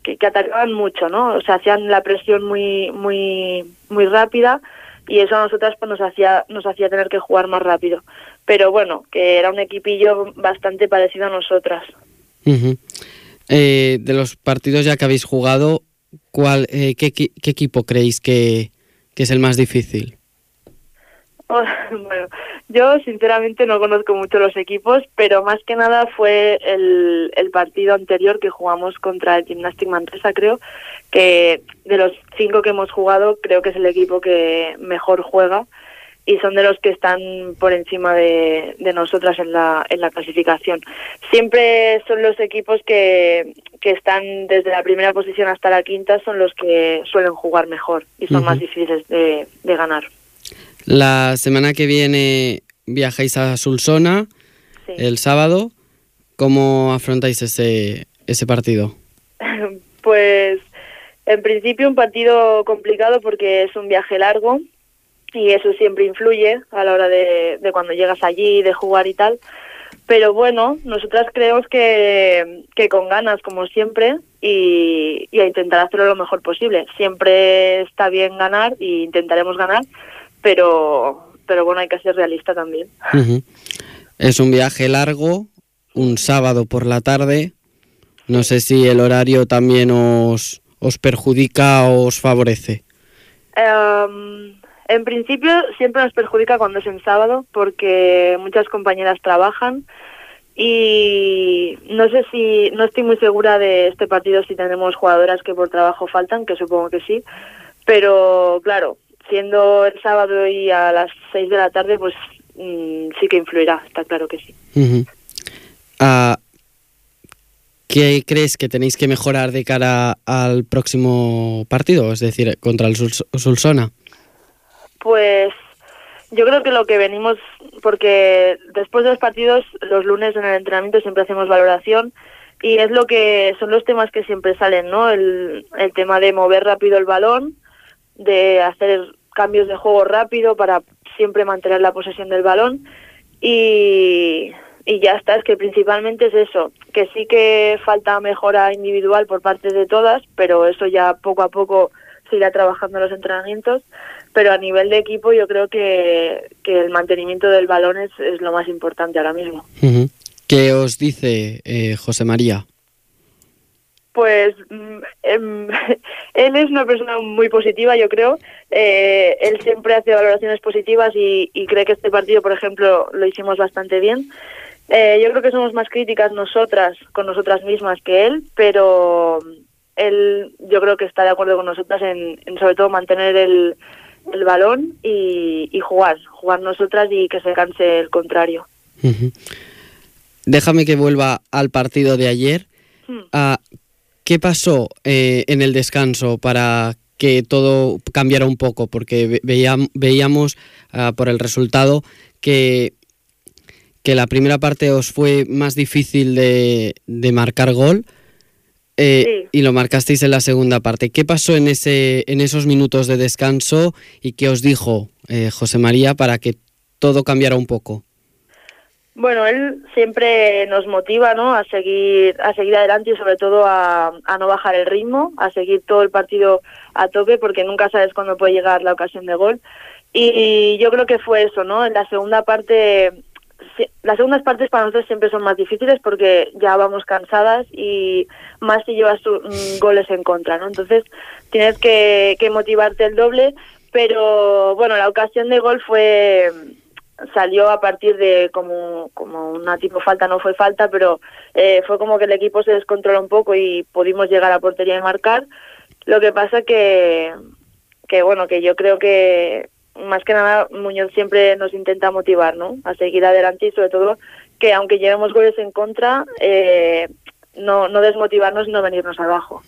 que, que atacaban mucho, ¿no? O sea, hacían la presión muy, muy, muy rápida y eso a nosotras pues nos hacía nos hacía tener que jugar más rápido. Pero bueno que era un equipillo bastante parecido a nosotras. Eh, de los partidos ya que habéis jugado cuál eh, qué, equipo creéis que, es el más difícil [laughs] bueno yo sinceramente no conozco mucho los equipos pero más que nada fue el, el partido anterior que jugamos contra el Gymnastic Manresa creo que de los cinco que hemos jugado creo que es el equipo que mejor juega y son de los que están por encima de, de nosotras en la, en la clasificación. Siempre son los equipos que, que están desde la primera posición hasta la quinta, son los que suelen jugar mejor y son uh -huh. más difíciles de, de ganar. La semana que viene viajáis a Sulsona sí. el sábado. ¿Cómo afrontáis ese, ese partido? [laughs] pues en principio un partido complicado porque es un viaje largo y eso siempre influye a la hora de, de, cuando llegas allí, de jugar y tal. Pero bueno, nosotras creemos que, que con ganas, como siempre, y, y, a intentar hacerlo lo mejor posible. Siempre está bien ganar y intentaremos ganar, pero, pero bueno, hay que ser realista también. Uh -huh. Es un viaje largo, un sábado por la tarde. No sé si el horario también os, os perjudica o os favorece? Um, en principio siempre nos perjudica cuando es en sábado porque muchas compañeras trabajan y no sé si, no estoy muy segura de este partido si tenemos jugadoras que por trabajo faltan, que supongo que sí, pero claro, siendo el sábado y a las 6 de la tarde, pues mmm, sí que influirá, está claro que sí. Uh -huh. uh, ¿Qué crees que tenéis que mejorar de cara al próximo partido, es decir, contra el Sulsona? Pues yo creo que lo que venimos, porque después de los partidos, los lunes en el entrenamiento siempre hacemos valoración y es lo que son los temas que siempre salen, ¿no? El, el tema de mover rápido el balón, de hacer cambios de juego rápido para siempre mantener la posesión del balón y, y ya está, es que principalmente es eso, que sí que falta mejora individual por parte de todas, pero eso ya poco a poco se irá trabajando en los entrenamientos, pero a nivel de equipo yo creo que, que el mantenimiento del balón es, es, lo más importante ahora mismo. ¿Qué os dice eh, José María? Pues mm, em, [laughs] él es una persona muy positiva, yo creo. Eh, él siempre hace valoraciones positivas y, y cree que este partido, por ejemplo, lo hicimos bastante bien. Eh, yo creo que somos más críticas nosotras con nosotras mismas que él, pero él yo creo que está de acuerdo con nosotras en, en sobre todo mantener el, el balón y, y jugar, jugar nosotras y que se canse el contrario. Déjame que vuelva al partido de ayer. Hmm. ¿Qué pasó eh, en el descanso para que todo cambiara un poco? Porque ve- veíam- veíamos ah, por el resultado que, que la primera parte os fue más difícil de, de marcar gol eh, y lo marcasteis en la segunda parte. ¿Qué pasó en, ese, en esos minutos de descanso y qué os dijo eh, José María para que todo cambiara un poco? Bueno, él siempre nos motiva, ¿no? A seguir, a seguir adelante y sobre todo a, no bajar el ritmo, a seguir todo el partido a tope porque nunca sabes cuándo puede llegar la ocasión de gol. Y yo creo que fue eso, ¿no? En la segunda parte, las segundas partes para nosotros siempre son más difíciles porque ya vamos cansadas y más si llevas mm, goles en contra, ¿no? Entonces tienes que, que motivarte el doble, pero bueno, la ocasión de gol fue salió a partir de como, como una tipo falta, no fue falta, pero eh, fue como que el equipo se descontroló un poco y pudimos llegar a portería y marcar. Lo que pasa que, que bueno, que yo creo que más que nada Muñoz siempre nos intenta motivar, ¿no? A seguir adelante y sobre todo que aunque llevemos goles en contra, eh, no, no desmotivarnos y no venirnos abajo.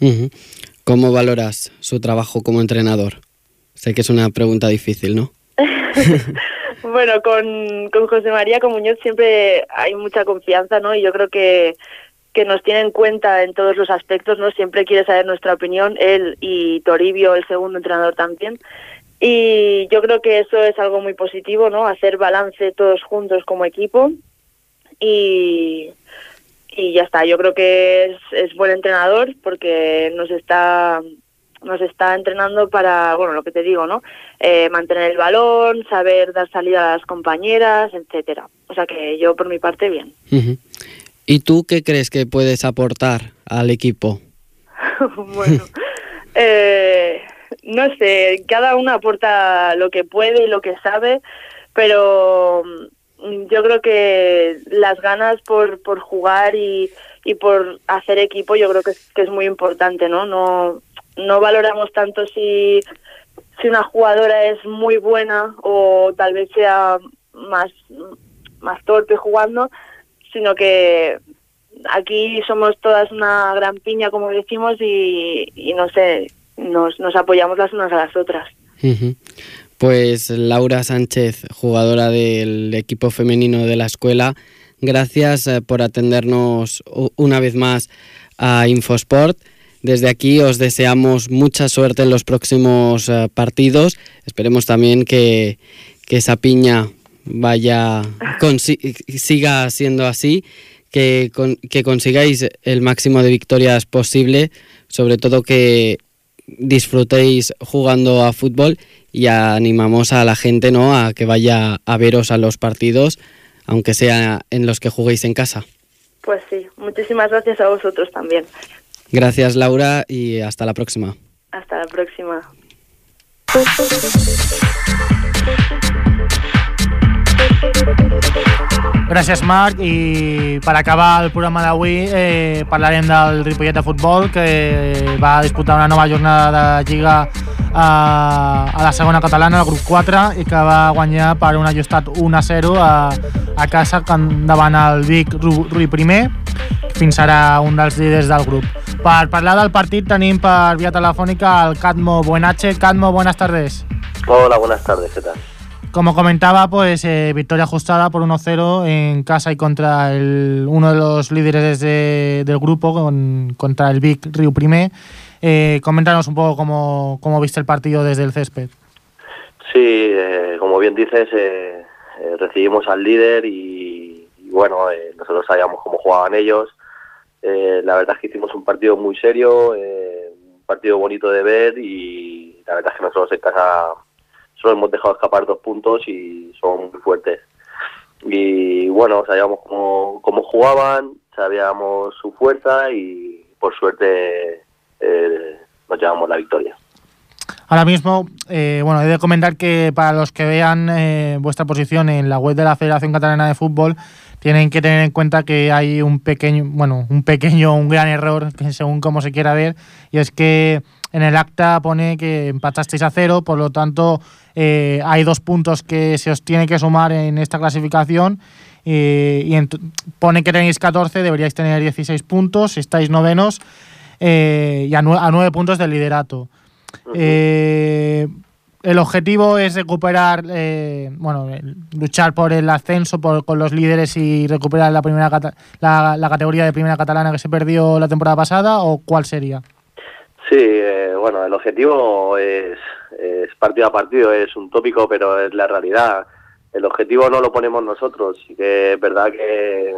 ¿Cómo valoras su trabajo como entrenador? Sé que es una pregunta difícil, ¿no? [laughs] Bueno, con, con José María, con Muñoz siempre hay mucha confianza, ¿no? Y yo creo que, que nos tiene en cuenta en todos los aspectos, ¿no? Siempre quiere saber nuestra opinión, él y Toribio, el segundo entrenador también. Y yo creo que eso es algo muy positivo, ¿no? Hacer balance todos juntos como equipo. Y, y ya está, yo creo que es, es buen entrenador porque nos está nos está entrenando para, bueno, lo que te digo, ¿no? Eh, mantener el balón, saber dar salida a las compañeras, etcétera. O sea que yo por mi parte bien. ¿Y tú qué crees que puedes aportar al equipo? [laughs] bueno, eh, no sé, cada uno aporta lo que puede y lo que sabe, pero mm, yo creo que las ganas por, por jugar y, y por hacer equipo yo creo que es, que es muy importante, ¿no? No, no valoramos tanto si, si una jugadora es muy buena o tal vez sea más, más torpe jugando, sino que aquí somos todas una gran piña, como decimos, y, no sé, nos, nos apoyamos las unas a las otras. Pues Laura Sánchez, jugadora del equipo femenino de la escuela, gracias eh, por atendernos una vez más a Infosport. Desde aquí os deseamos mucha suerte en los próximos eh, partidos. Esperemos también que, que esa piña vaya [laughs] siga siendo así, que, con- que consigáis el máximo de victorias posible, sobre todo que disfrutéis jugando a fútbol y animamos a la gente ¿no? a que vaya a veros a los partidos, aunque sea en los que juguéis en casa. Pues sí, muchísimas gracias a vosotros también. Gracias Laura y hasta la próxima. Hasta la próxima. Gràcies, Marc. I per acabar el programa d'avui eh, parlarem del Ripollet de Futbol, que va disputar una nova jornada de Lliga a, a la segona catalana, el grup 4, i que va guanyar per un ajustat 1-0 a, a casa davant el Vic Ru- Rui I, fins ara un dels líders del grup. Per parlar del partit tenim per via telefònica el Cadmo Buenache. Cadmo, buenas tardes. Hola, buenas tardes, ¿qué tal? Como comentaba, pues eh, victoria ajustada por 1-0 en casa y contra el, uno de los líderes de- del grupo, con- contra el Vic Río Primé. Eh, coméntanos un poco cómo, cómo viste el partido desde el césped. Sí, eh, como bien dices, recibimos al líder y, y bueno, nosotros sabíamos cómo jugaban ellos. Eh, la verdad es que hicimos un partido muy serio, eh, un partido bonito de ver y la verdad es que nosotros en casa solo hemos dejado escapar dos puntos y son muy fuertes. Y bueno, sabíamos cómo, cómo jugaban, sabíamos su fuerza y por suerte eh, nos llevamos la victoria. Ahora mismo, eh, bueno, he de comentar que para los que vean eh, vuestra posición en la web de la Federación Catalana de Fútbol, tienen que tener en cuenta que hay un pequeño, bueno, un pequeño, un gran error, según como se quiera ver, y es que en el acta pone que empatasteis a cero, por lo tanto eh, hay dos puntos que se os tiene que sumar en esta clasificación y pone que tenéis 14, deberíais tener 16 puntos, estáis novenos y a, a 9 puntos del liderato. Eh, el objetivo es recuperar, eh, bueno, luchar por el ascenso con los líderes y recuperar la primera la, categoría de primera catalana que se perdió la temporada pasada o cuál sería? Sí, eh, bueno, el objetivo es, partido a partido, es un tópico, pero es la realidad. El objetivo no lo ponemos nosotros, y que es verdad que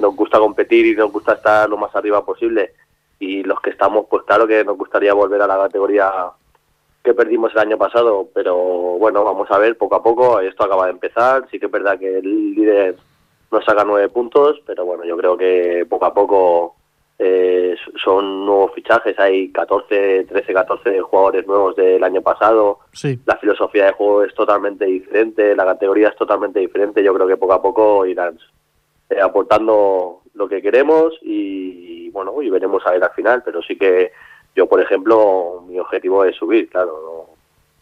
nos gusta competir y nos gusta estar lo más arriba posible y los que estamos, pues claro que nos gustaría volver a la categoría que perdimos el año pasado, pero bueno, vamos a ver poco a poco, esto acaba de empezar, sí que es verdad que el líder nos saca nueve puntos, pero bueno, yo creo que poco a poco eh, son nuevos fichajes, hay 14, 13, 14 jugadores nuevos del año pasado, sí. la filosofía de juego es totalmente diferente, la categoría es totalmente diferente, yo creo que poco a poco irán eh, aportando lo que queremos y, bueno, y veremos a ver al final, pero sí que yo, por ejemplo, mi objetivo es subir, claro,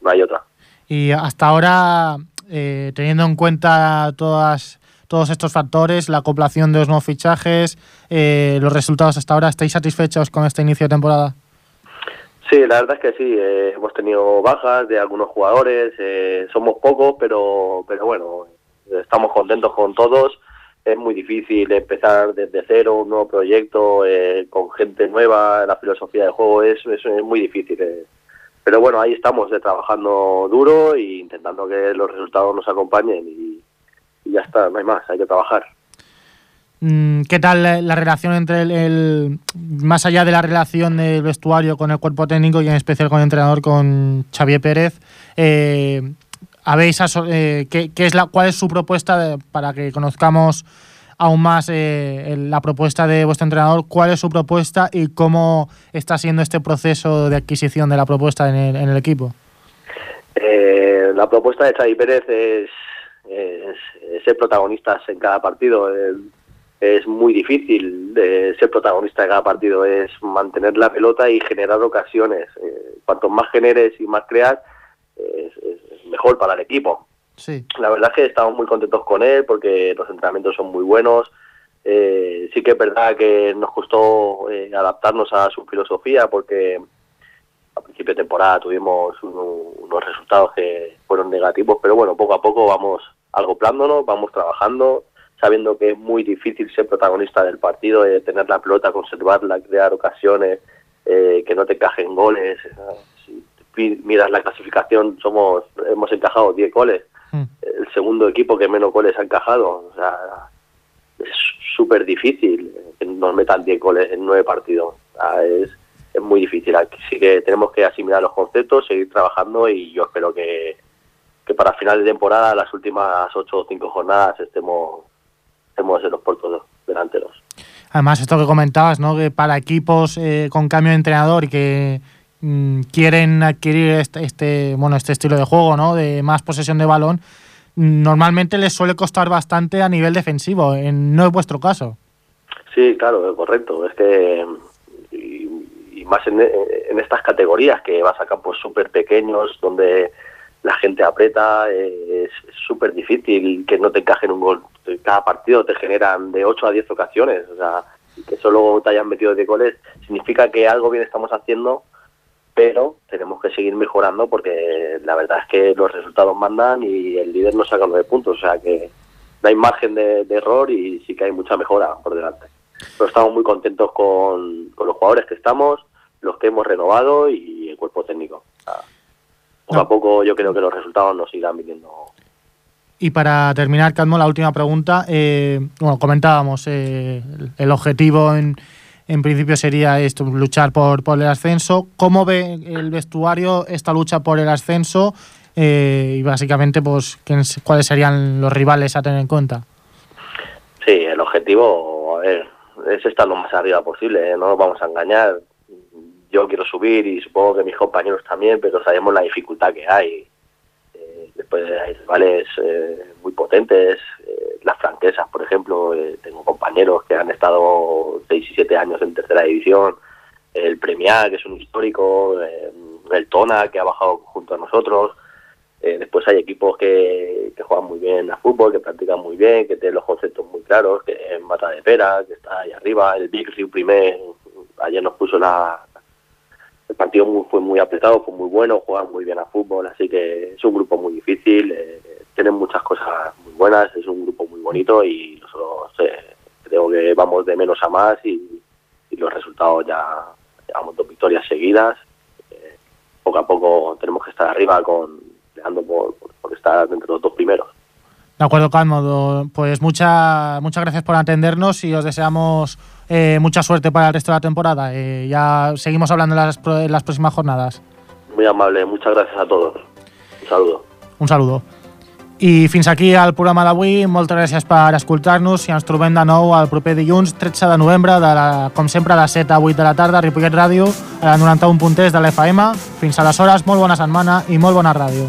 no, hay otra. Y hasta ahora, eh, teniendo en cuenta todas todos estos factores, la acoplación de los nuevos fichajes, eh, los resultados hasta ahora, ¿estáis satisfechos con este inicio de temporada? Sí, la verdad es que sí, eh, hemos tenido bajas de algunos jugadores, somos pocos, pero, pero bueno, estamos contentos con todos es muy difícil empezar desde cero un nuevo proyecto eh, con gente nueva, la filosofía de juego es, es, muy difícil. Eh. Pero bueno, ahí estamos eh, trabajando duro e intentando que los resultados nos acompañen y, ya está, no hay más, hay que trabajar. Mm, ¿Qué tal la, relación entre el, más allá de la relación del vestuario con el cuerpo técnico y en especial con el entrenador, con Xavier Pérez? Habéis eh, ¿qué, es la, cuál es su propuesta para que conozcamos aún más eh, la propuesta de vuestro entrenador? ¿Cuál es su propuesta y cómo está siendo este proceso de adquisición de la propuesta en el, equipo? Eh, la propuesta de Xavi Pérez es, ser protagonistas en cada partido. es muy difícil de ser protagonista en cada partido, es mantener la pelota y generar ocasiones. cuanto más generes y más creas, mejor para el equipo. Sí. La verdad es que estamos muy contentos con él porque los entrenamientos son muy buenos. Eh, sí que es verdad que nos costó eh, adaptarnos a su filosofía porque a principio de temporada tuvimos unos resultados que fueron negativos, pero bueno, poco a poco vamos acoplándonos, vamos trabajando, sabiendo que es muy difícil ser protagonista del partido, de tener la pelota, conservarla, crear ocasiones, eh, que no te encajen goles miras la clasificación, somos hemos encajado 10 goles. Hmm. El segundo equipo que menos goles ha encajado. O sea, es súper difícil que nos metan 10 goles en 9 partidos. es, es muy difícil. Así que tenemos que asimilar los conceptos, seguir trabajando y yo espero que, que para final de temporada, las últimas 8 o 5 jornadas, estemos, estemos en los puertos delanteros. Además, esto que comentabas, ¿no? que para equipos eh, con cambio de entrenador y que Mm, quieren adquirir este, este, bueno, este estilo de juego, ¿no? De más posesión de balón, normalmente les suele costar bastante a nivel defensivo. no es vuestro caso. Sí, claro, correcto. Es que y, más en, estas categorías que vas a campos súper pequeños donde la gente aprieta, es súper difícil que no te encajen un gol. Cada partido te generan de 8 a 10 ocasiones. O sea, que solo te hayan metido de goles significa que algo bien estamos haciendo pero tenemos que seguir mejorando porque la verdad es que los resultados mandan y el líder nos saca nueve puntos, o sea que no hay margen de, error y sí que hay mucha mejora por delante. Pero estamos muy contentos con, los jugadores que estamos, los que hemos renovado y el cuerpo técnico. poco a poco yo creo que los resultados nos irán viniendo. Y para terminar, Cadmo, la última pregunta. Eh, bueno, comentábamos eh, el objetivo en, en principio sería esto, luchar por, por el ascenso. ¿Cómo ve el vestuario esta lucha por el ascenso? Eh, y básicamente, pues, ¿cuáles serían los rivales a tener en cuenta? Sí, el objetivo, a ver, es estar lo más arriba posible, ¿eh? no nos vamos a engañar. Yo quiero subir y supongo que mis compañeros también, pero sabemos la dificultad que hay. Eh, después hay rivales eh, muy potentes, eh, las por ejemplo, eh, tengo compañeros que han estado 6 y 7 años en tercera división, el Premia, que es un histórico, eh, el Tona, que ha bajado junto a nosotros. Eh, después hay equipos que, que juegan muy bien a fútbol, que practican muy bien, que tienen los conceptos muy claros, que es Mata de Pera, que está ahí arriba, el Big Rio Primer, ayer nos puso la... El partido muy- fue muy apretado, fue muy bueno, juegan muy bien a fútbol, así que es un grupo muy difícil, eh, tienen muchas cosas muy buenas, es un grupo muy bonito y nosotros eh, creo que vamos de menos a más y, los resultados ya llevamos dos victorias seguidas. Eh, poco a poco tenemos que estar arriba con peleando por, por, por estar entre los dos primeros. De acuerdo, Calmo. Pues mucha, muchas gracias por atendernos y os deseamos eh, mucha suerte para el resto de la temporada. Eh, ya seguimos hablando en las, en las próximas jornadas. Muy amable, muchas gracias a todos. Un saludo. Un saludo. I fins aquí el programa d'avui. Moltes gràcies per escoltar-nos i ens trobem de nou el proper dilluns 13 de novembre, de la, com sempre, de 7 a 8 de la tarda, a Ripollet Ràdio, a la 91.3 de l'FM. Fins aleshores, molt bona setmana i molt bona ràdio.